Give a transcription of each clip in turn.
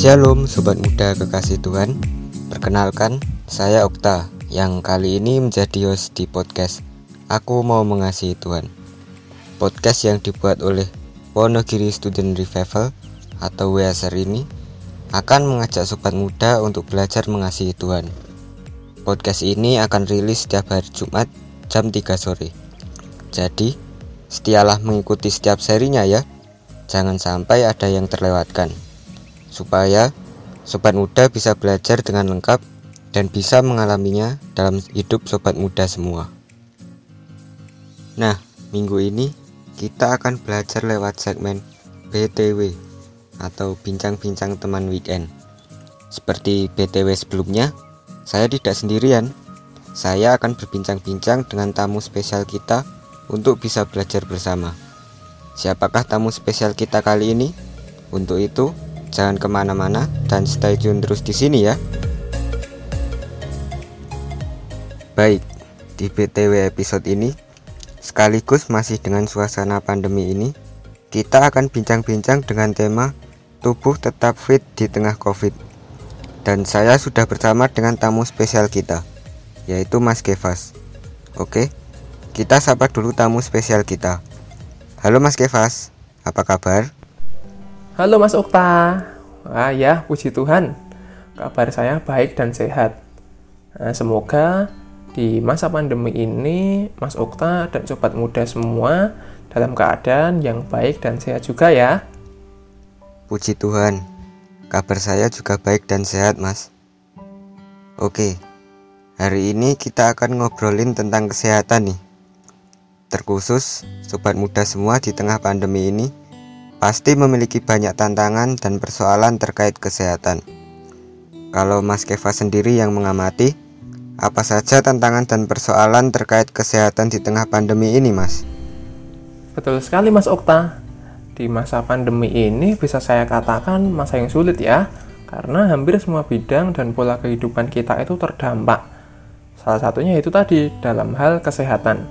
Shalom Sobat Muda Kekasih Tuhan. Perkenalkan, saya Okta Yang kali ini menjadi host di podcast Aku Mau Mengasihi Tuhan. Podcast yang dibuat oleh Wonogiri Student Revival Atau WSR ini Akan mengajak Sobat Muda untuk belajar mengasihi Tuhan. Podcast ini akan rilis setiap hari Jumat jam 3 sore. Jadi, setialah mengikuti setiap serinya ya. Jangan sampai ada yang terlewatkan supaya sobat muda bisa belajar dengan lengkap dan bisa mengalaminya dalam hidup sobat muda semua. Nah, minggu ini kita akan belajar lewat segmen BTW atau bincang-bincang teman weekend. Seperti BTW sebelumnya, saya tidak sendirian. Saya akan berbincang-bincang dengan tamu spesial kita untuk bisa belajar bersama. Siapakah tamu spesial kita kali ini? Untuk itu, Jangan ke mana-mana dan stay tune terus di sini ya. Baik, di BTW episode ini, sekaligus masih dengan suasana pandemi ini, kita akan bincang-bincang dengan tema tubuh tetap fit di tengah COVID. Dan saya sudah bersama dengan tamu spesial kita, yaitu Mas Kevas. Oke, kita sapa dulu tamu spesial kita. Halo Mas Kevas, apa kabar? Halo Mas Okta. Ah ya, puji Tuhan. Kabar saya baik dan sehat. Nah, semoga di masa pandemi ini Mas Okta dan sobat muda semua dalam keadaan yang baik dan sehat juga ya. Puji Tuhan. Kabar saya juga baik dan sehat, Mas. Oke. Hari ini kita akan ngobrolin tentang kesehatan nih. Terkhusus sobat muda semua di tengah pandemi ini pasti memiliki banyak tantangan dan persoalan terkait kesehatan. Kalau Mas Keva sendiri yang mengamati, apa saja tantangan dan persoalan terkait kesehatan di tengah pandemi ini, Mas? Betul sekali, Mas Okta. Di masa pandemi ini bisa saya katakan masa yang sulit ya, karena hampir semua bidang dan pola kehidupan kita itu terdampak. Salah satunya itu tadi dalam hal kesehatan.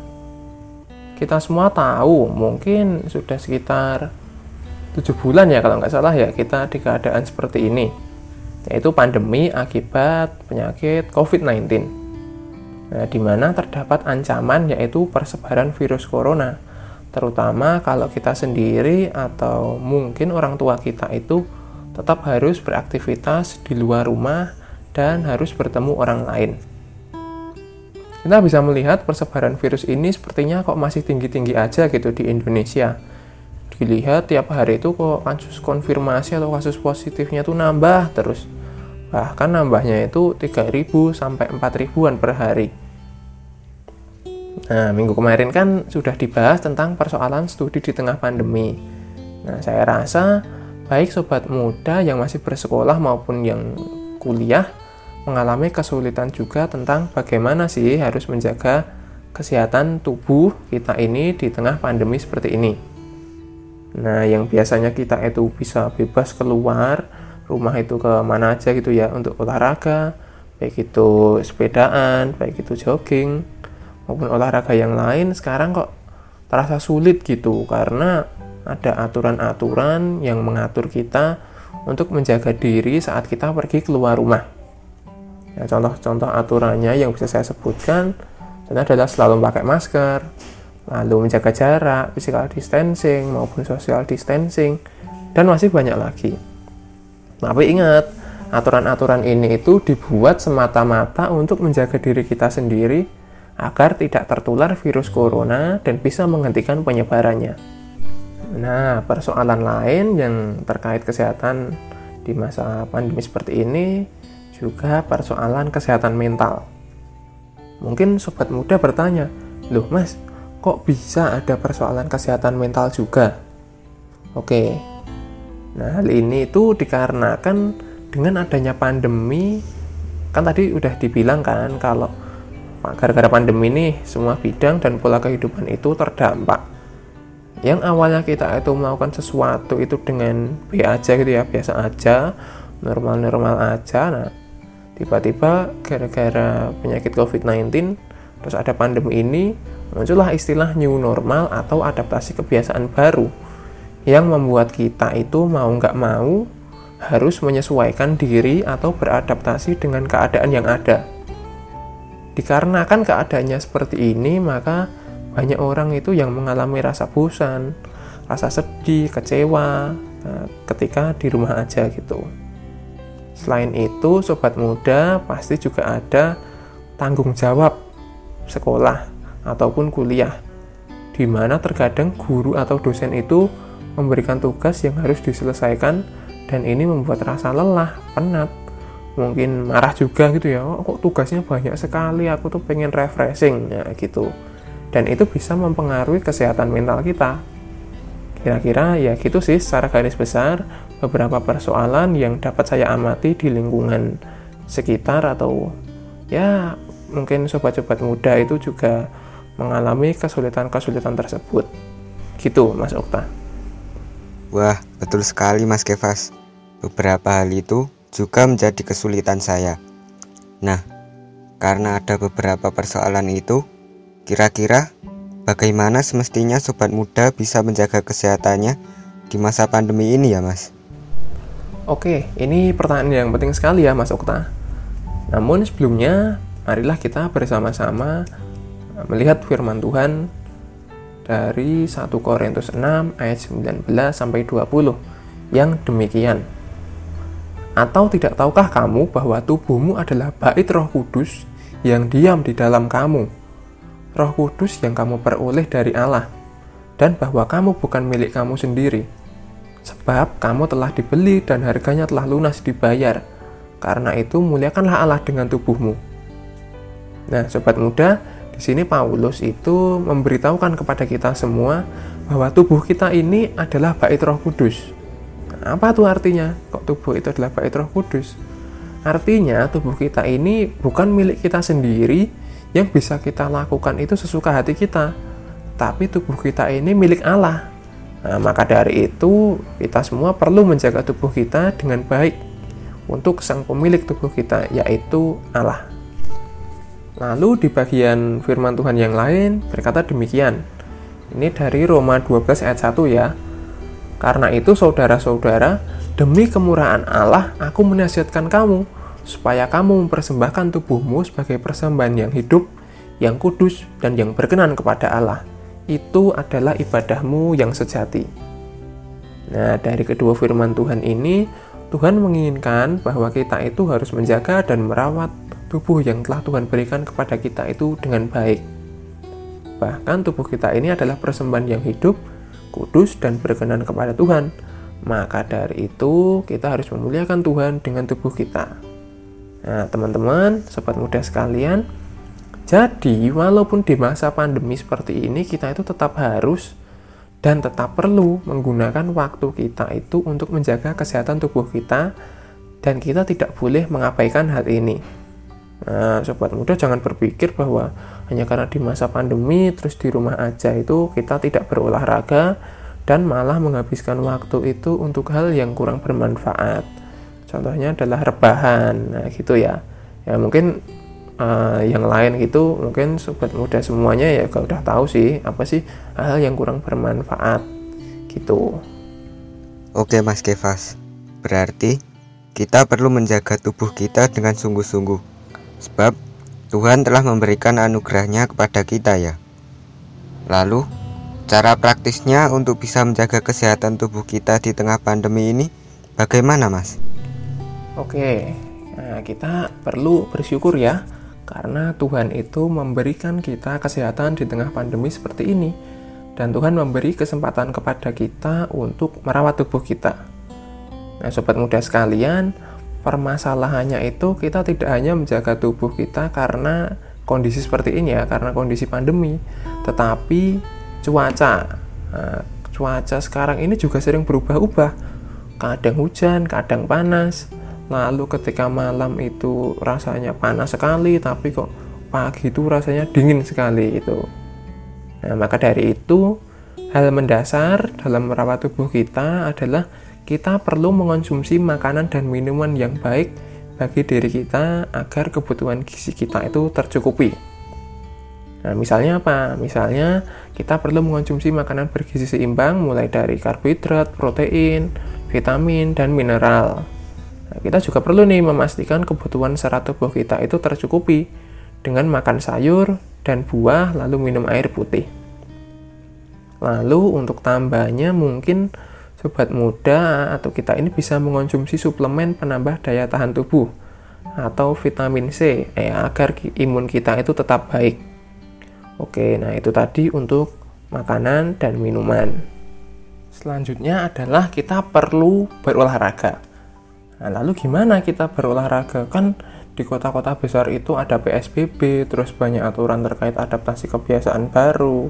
Kita semua tahu, mungkin sudah sekitar tujuh bulan ya kalau nggak salah ya kita di keadaan seperti ini. Yaitu pandemi akibat penyakit COVID-19 nah, di mana terdapat ancaman yaitu persebaran virus corona. Terutama kalau kita sendiri atau mungkin orang tua kita itu tetap harus beraktivitas di luar rumah dan harus bertemu orang lain. Kita bisa melihat persebaran virus ini sepertinya kok masih tinggi-tinggi aja gitu di Indonesia dilihat tiap hari itu kok kasus konfirmasi atau kasus positifnya tuh nambah terus. Bahkan nambahnya itu 3000 sampai 4000an per hari. Nah minggu kemarin kan sudah dibahas tentang persoalan studi di tengah pandemi. Nah saya rasa baik sobat muda yang masih bersekolah maupun yang kuliah mengalami kesulitan juga tentang bagaimana sih harus menjaga kesehatan tubuh kita ini di tengah pandemi seperti ini. Nah, yang biasanya kita itu bisa bebas keluar rumah itu ke mana aja gitu ya untuk olahraga, baik itu sepedaan, baik itu jogging maupun olahraga yang lain sekarang kok terasa sulit gitu karena ada aturan-aturan yang mengatur kita untuk menjaga diri saat kita pergi keluar rumah. Ya, contoh-contoh aturannya yang bisa saya sebutkan adalah selalu pakai masker, lalu menjaga jarak, physical distancing maupun social distancing, dan masih banyak lagi. Tapi ingat, aturan-aturan ini itu dibuat semata-mata untuk menjaga diri kita sendiri agar tidak tertular virus corona dan bisa menghentikan penyebarannya. Nah, persoalan lain yang terkait kesehatan di masa pandemi seperti ini juga persoalan kesehatan mental. Mungkin sobat muda bertanya, "Loh, Mas, kok bisa ada persoalan kesehatan mental juga? Oke, nah hal ini itu dikarenakan dengan adanya pandemi, kan tadi udah dibilang kan kalau gara-gara pandemi ini semua bidang dan pola kehidupan itu terdampak. Yang awalnya kita itu melakukan sesuatu itu dengan B aja gitu ya, biasa aja, normal-normal aja. Nah, tiba-tiba gara-gara penyakit COVID-19 terus ada pandemi ini muncullah istilah new normal atau adaptasi kebiasaan baru yang membuat kita itu mau nggak mau harus menyesuaikan diri atau beradaptasi dengan keadaan yang ada. Dikarenakan keadaannya seperti ini, maka banyak orang itu yang mengalami rasa bosan, rasa sedih, kecewa nah, ketika di rumah aja gitu. Selain itu, sobat muda pasti juga ada tanggung jawab sekolah ataupun kuliah, di mana terkadang guru atau dosen itu memberikan tugas yang harus diselesaikan dan ini membuat rasa lelah, penat, mungkin marah juga gitu ya. Oh, kok tugasnya banyak sekali? Aku tuh pengen refreshing ya gitu. Dan itu bisa mempengaruhi kesehatan mental kita. Kira-kira ya gitu sih secara garis besar beberapa persoalan yang dapat saya amati di lingkungan sekitar atau ya mungkin sobat-sobat muda itu juga mengalami kesulitan-kesulitan tersebut gitu Mas Okta Wah betul sekali Mas Kevas Beberapa hal itu juga menjadi kesulitan saya. Nah, karena ada beberapa persoalan itu, kira-kira bagaimana semestinya sobat muda bisa menjaga kesehatannya di masa pandemi ini ya, Mas? Oke, ini pertanyaan yang penting sekali ya, Mas Okta. Namun sebelumnya, marilah kita bersama-sama melihat firman Tuhan dari 1 Korintus 6 ayat 19 sampai 20 yang demikian. Atau tidak tahukah kamu bahwa tubuhmu adalah bait roh kudus yang diam di dalam kamu? Roh kudus yang kamu peroleh dari Allah, dan bahwa kamu bukan milik kamu sendiri. Sebab kamu telah dibeli dan harganya telah lunas dibayar. Karena itu muliakanlah Allah dengan tubuhmu. Nah, sobat muda, di sini Paulus itu memberitahukan kepada kita semua bahwa tubuh kita ini adalah bait Roh Kudus. Apa tuh artinya? Kok tubuh itu adalah bait Roh Kudus? Artinya tubuh kita ini bukan milik kita sendiri yang bisa kita lakukan itu sesuka hati kita. Tapi tubuh kita ini milik Allah. Nah, maka dari itu kita semua perlu menjaga tubuh kita dengan baik untuk sang pemilik tubuh kita yaitu Allah. Lalu di bagian firman Tuhan yang lain berkata demikian. Ini dari Roma 12 ayat 1 ya. Karena itu saudara-saudara, demi kemurahan Allah, aku menasihatkan kamu, supaya kamu mempersembahkan tubuhmu sebagai persembahan yang hidup, yang kudus, dan yang berkenan kepada Allah. Itu adalah ibadahmu yang sejati. Nah, dari kedua firman Tuhan ini, Tuhan menginginkan bahwa kita itu harus menjaga dan merawat tubuh yang telah Tuhan berikan kepada kita itu dengan baik. Bahkan tubuh kita ini adalah persembahan yang hidup, kudus dan berkenan kepada Tuhan. Maka dari itu, kita harus memuliakan Tuhan dengan tubuh kita. Nah, teman-teman, sobat muda sekalian, jadi walaupun di masa pandemi seperti ini, kita itu tetap harus dan tetap perlu menggunakan waktu kita itu untuk menjaga kesehatan tubuh kita dan kita tidak boleh mengabaikan hal ini. Nah, sobat muda jangan berpikir bahwa hanya karena di masa pandemi terus di rumah aja itu kita tidak berolahraga dan malah menghabiskan waktu itu untuk hal yang kurang bermanfaat. Contohnya adalah rebahan, nah gitu ya. Ya mungkin uh, yang lain gitu, mungkin sobat muda semuanya ya udah tahu sih apa sih hal yang kurang bermanfaat gitu. Oke Mas Kevas, berarti kita perlu menjaga tubuh kita dengan sungguh-sungguh Sebab Tuhan telah memberikan anugerahnya kepada kita ya. Lalu, cara praktisnya untuk bisa menjaga kesehatan tubuh kita di tengah pandemi ini bagaimana mas? Oke, nah kita perlu bersyukur ya karena Tuhan itu memberikan kita kesehatan di tengah pandemi seperti ini dan Tuhan memberi kesempatan kepada kita untuk merawat tubuh kita. Nah, sobat muda sekalian, permasalahannya itu kita tidak hanya menjaga tubuh kita karena kondisi seperti ini ya, karena kondisi pandemi, tetapi cuaca. Nah, cuaca sekarang ini juga sering berubah-ubah. Kadang hujan, kadang panas. Lalu ketika malam itu rasanya panas sekali, tapi kok pagi itu rasanya dingin sekali itu. Nah, maka dari itu hal mendasar dalam merawat tubuh kita adalah kita perlu mengonsumsi makanan dan minuman yang baik bagi diri kita agar kebutuhan gizi kita itu tercukupi. Nah, misalnya apa? Misalnya kita perlu mengonsumsi makanan bergizi seimbang mulai dari karbohidrat, protein, vitamin, dan mineral. Nah, kita juga perlu nih memastikan kebutuhan serat tubuh kita itu tercukupi dengan makan sayur dan buah lalu minum air putih. Lalu untuk tambahnya mungkin sobat muda atau kita ini bisa mengonsumsi suplemen penambah daya tahan tubuh atau vitamin C eh, agar imun kita itu tetap baik. Oke, nah itu tadi untuk makanan dan minuman. Selanjutnya adalah kita perlu berolahraga. Nah, lalu gimana kita berolahraga? Kan di kota-kota besar itu ada PSBB, terus banyak aturan terkait adaptasi kebiasaan baru.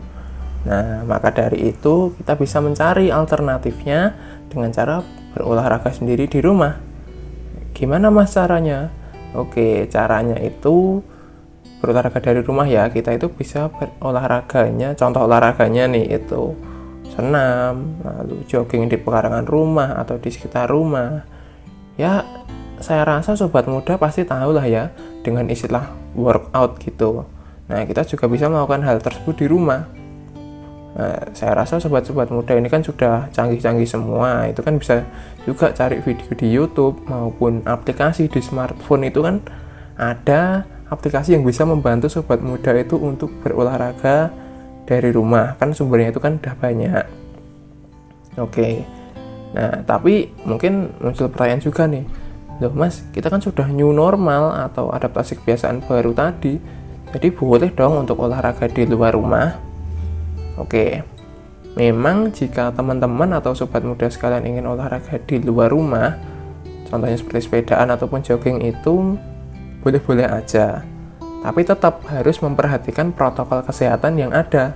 Nah, maka dari itu kita bisa mencari alternatifnya dengan cara berolahraga sendiri di rumah. Gimana mas caranya? Oke, caranya itu berolahraga dari rumah ya. Kita itu bisa berolahraganya, contoh olahraganya nih itu senam, lalu jogging di pekarangan rumah atau di sekitar rumah. Ya, saya rasa sobat muda pasti tahu lah ya dengan istilah workout gitu. Nah, kita juga bisa melakukan hal tersebut di rumah. Nah, saya rasa sobat-sobat muda ini kan sudah canggih-canggih semua. Itu kan bisa juga cari video di YouTube maupun aplikasi di smartphone itu kan ada aplikasi yang bisa membantu sobat muda itu untuk berolahraga dari rumah. Kan sumbernya itu kan udah banyak. Oke. Nah, tapi mungkin muncul pertanyaan juga nih loh mas kita kan sudah new normal atau adaptasi kebiasaan baru tadi jadi boleh dong untuk olahraga di luar rumah oke memang jika teman-teman atau sobat muda sekalian ingin olahraga di luar rumah contohnya seperti sepedaan ataupun jogging itu boleh-boleh aja tapi tetap harus memperhatikan protokol kesehatan yang ada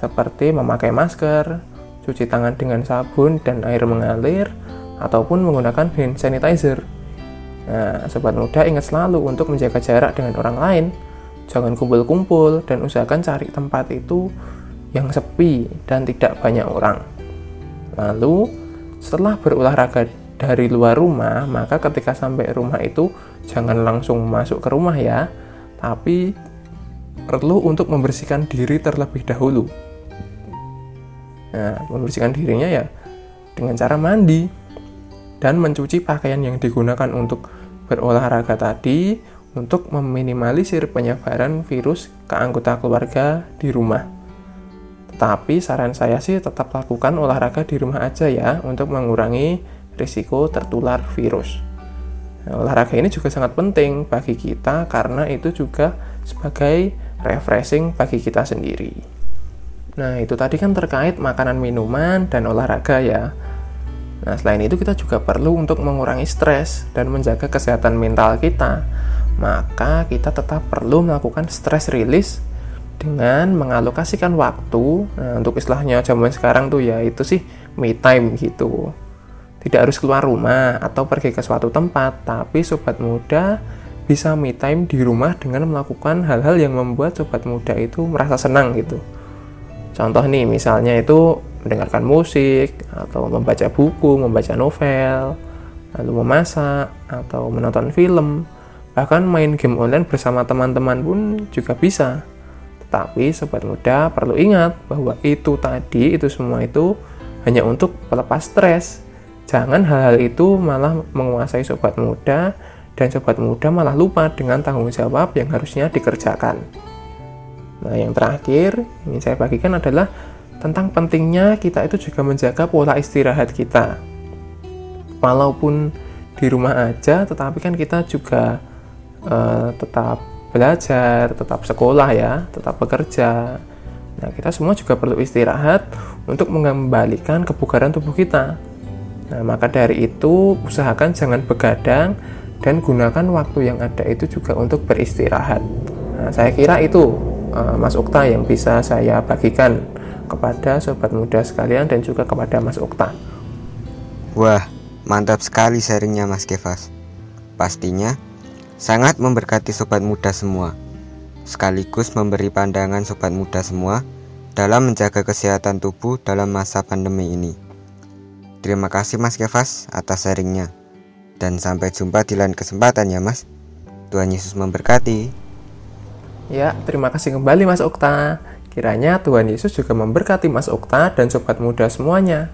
seperti memakai masker, cuci tangan dengan sabun dan air mengalir, ataupun menggunakan hand sanitizer. Nah, sobat muda ingat selalu untuk menjaga jarak dengan orang lain. Jangan kumpul-kumpul dan usahakan cari tempat itu yang sepi dan tidak banyak orang. Lalu, setelah berolahraga dari luar rumah, maka ketika sampai rumah itu jangan langsung masuk ke rumah ya, tapi perlu untuk membersihkan diri terlebih dahulu. Nah, membersihkan dirinya ya dengan cara mandi dan mencuci pakaian yang digunakan untuk berolahraga tadi untuk meminimalisir penyebaran virus ke anggota keluarga di rumah. Tetapi saran saya sih tetap lakukan olahraga di rumah aja ya untuk mengurangi risiko tertular virus. Olahraga ini juga sangat penting bagi kita karena itu juga sebagai refreshing bagi kita sendiri. Nah, itu tadi kan terkait makanan minuman dan olahraga ya. Nah, selain itu kita juga perlu untuk mengurangi stres dan menjaga kesehatan mental kita. Maka kita tetap perlu melakukan stress release dengan mengalokasikan waktu. Nah, untuk istilahnya zaman sekarang tuh ya itu sih me time gitu. Tidak harus keluar rumah atau pergi ke suatu tempat, tapi sobat muda bisa me time di rumah dengan melakukan hal-hal yang membuat sobat muda itu merasa senang gitu. Contoh nih, misalnya itu mendengarkan musik atau membaca buku, membaca novel, lalu memasak atau menonton film, bahkan main game online bersama teman-teman pun juga bisa. Tetapi sobat muda perlu ingat bahwa itu tadi itu semua itu hanya untuk pelepas stres. Jangan hal-hal itu malah menguasai sobat muda dan sobat muda malah lupa dengan tanggung jawab yang harusnya dikerjakan. Nah, yang terakhir yang ingin saya bagikan adalah tentang pentingnya kita itu juga menjaga pola istirahat kita. Walaupun di rumah aja, tetapi kan kita juga uh, tetap belajar, tetap sekolah ya, tetap bekerja. Nah, kita semua juga perlu istirahat untuk mengembalikan kebugaran tubuh kita. Nah, maka dari itu, usahakan jangan begadang dan gunakan waktu yang ada itu juga untuk beristirahat. Nah, saya kira itu uh, Mas Ukta yang bisa saya bagikan kepada sobat muda sekalian dan juga kepada Mas Okta. Wah, mantap sekali sharingnya Mas Kevas. Pastinya sangat memberkati sobat muda semua. Sekaligus memberi pandangan sobat muda semua dalam menjaga kesehatan tubuh dalam masa pandemi ini. Terima kasih Mas Kevas atas sharingnya. Dan sampai jumpa di lain kesempatan ya Mas. Tuhan Yesus memberkati. Ya, terima kasih kembali Mas Okta. Kiranya Tuhan Yesus juga memberkati Mas Okta dan sobat muda semuanya.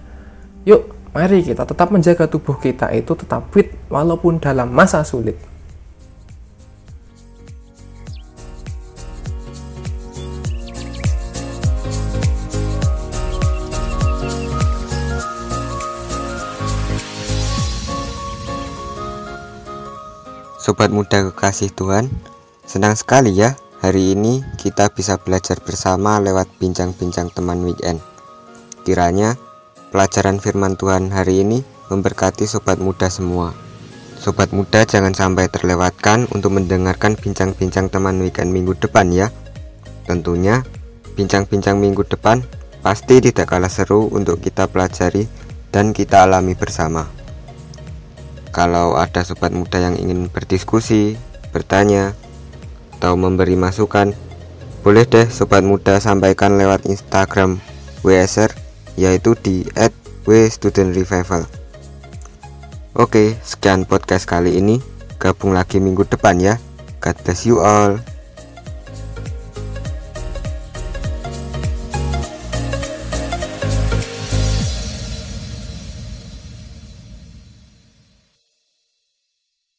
Yuk, Mari kita tetap menjaga tubuh kita itu tetap fit walaupun dalam masa sulit. Sobat muda kekasih Tuhan, senang sekali ya hari ini kita bisa belajar bersama lewat bincang-bincang teman weekend. Kiranya pelajaran firman Tuhan hari ini memberkati sobat muda semua. Sobat muda jangan sampai terlewatkan untuk mendengarkan bincang-bincang teman weekend minggu depan ya. Tentunya bincang-bincang minggu depan pasti tidak kalah seru untuk kita pelajari dan kita alami bersama. Kalau ada sobat muda yang ingin berdiskusi, bertanya, atau memberi masukan, boleh deh sobat muda sampaikan lewat Instagram WSR yaitu di @wstudentrevival. Oke, sekian podcast kali ini. Gabung lagi minggu depan ya. God bless you all.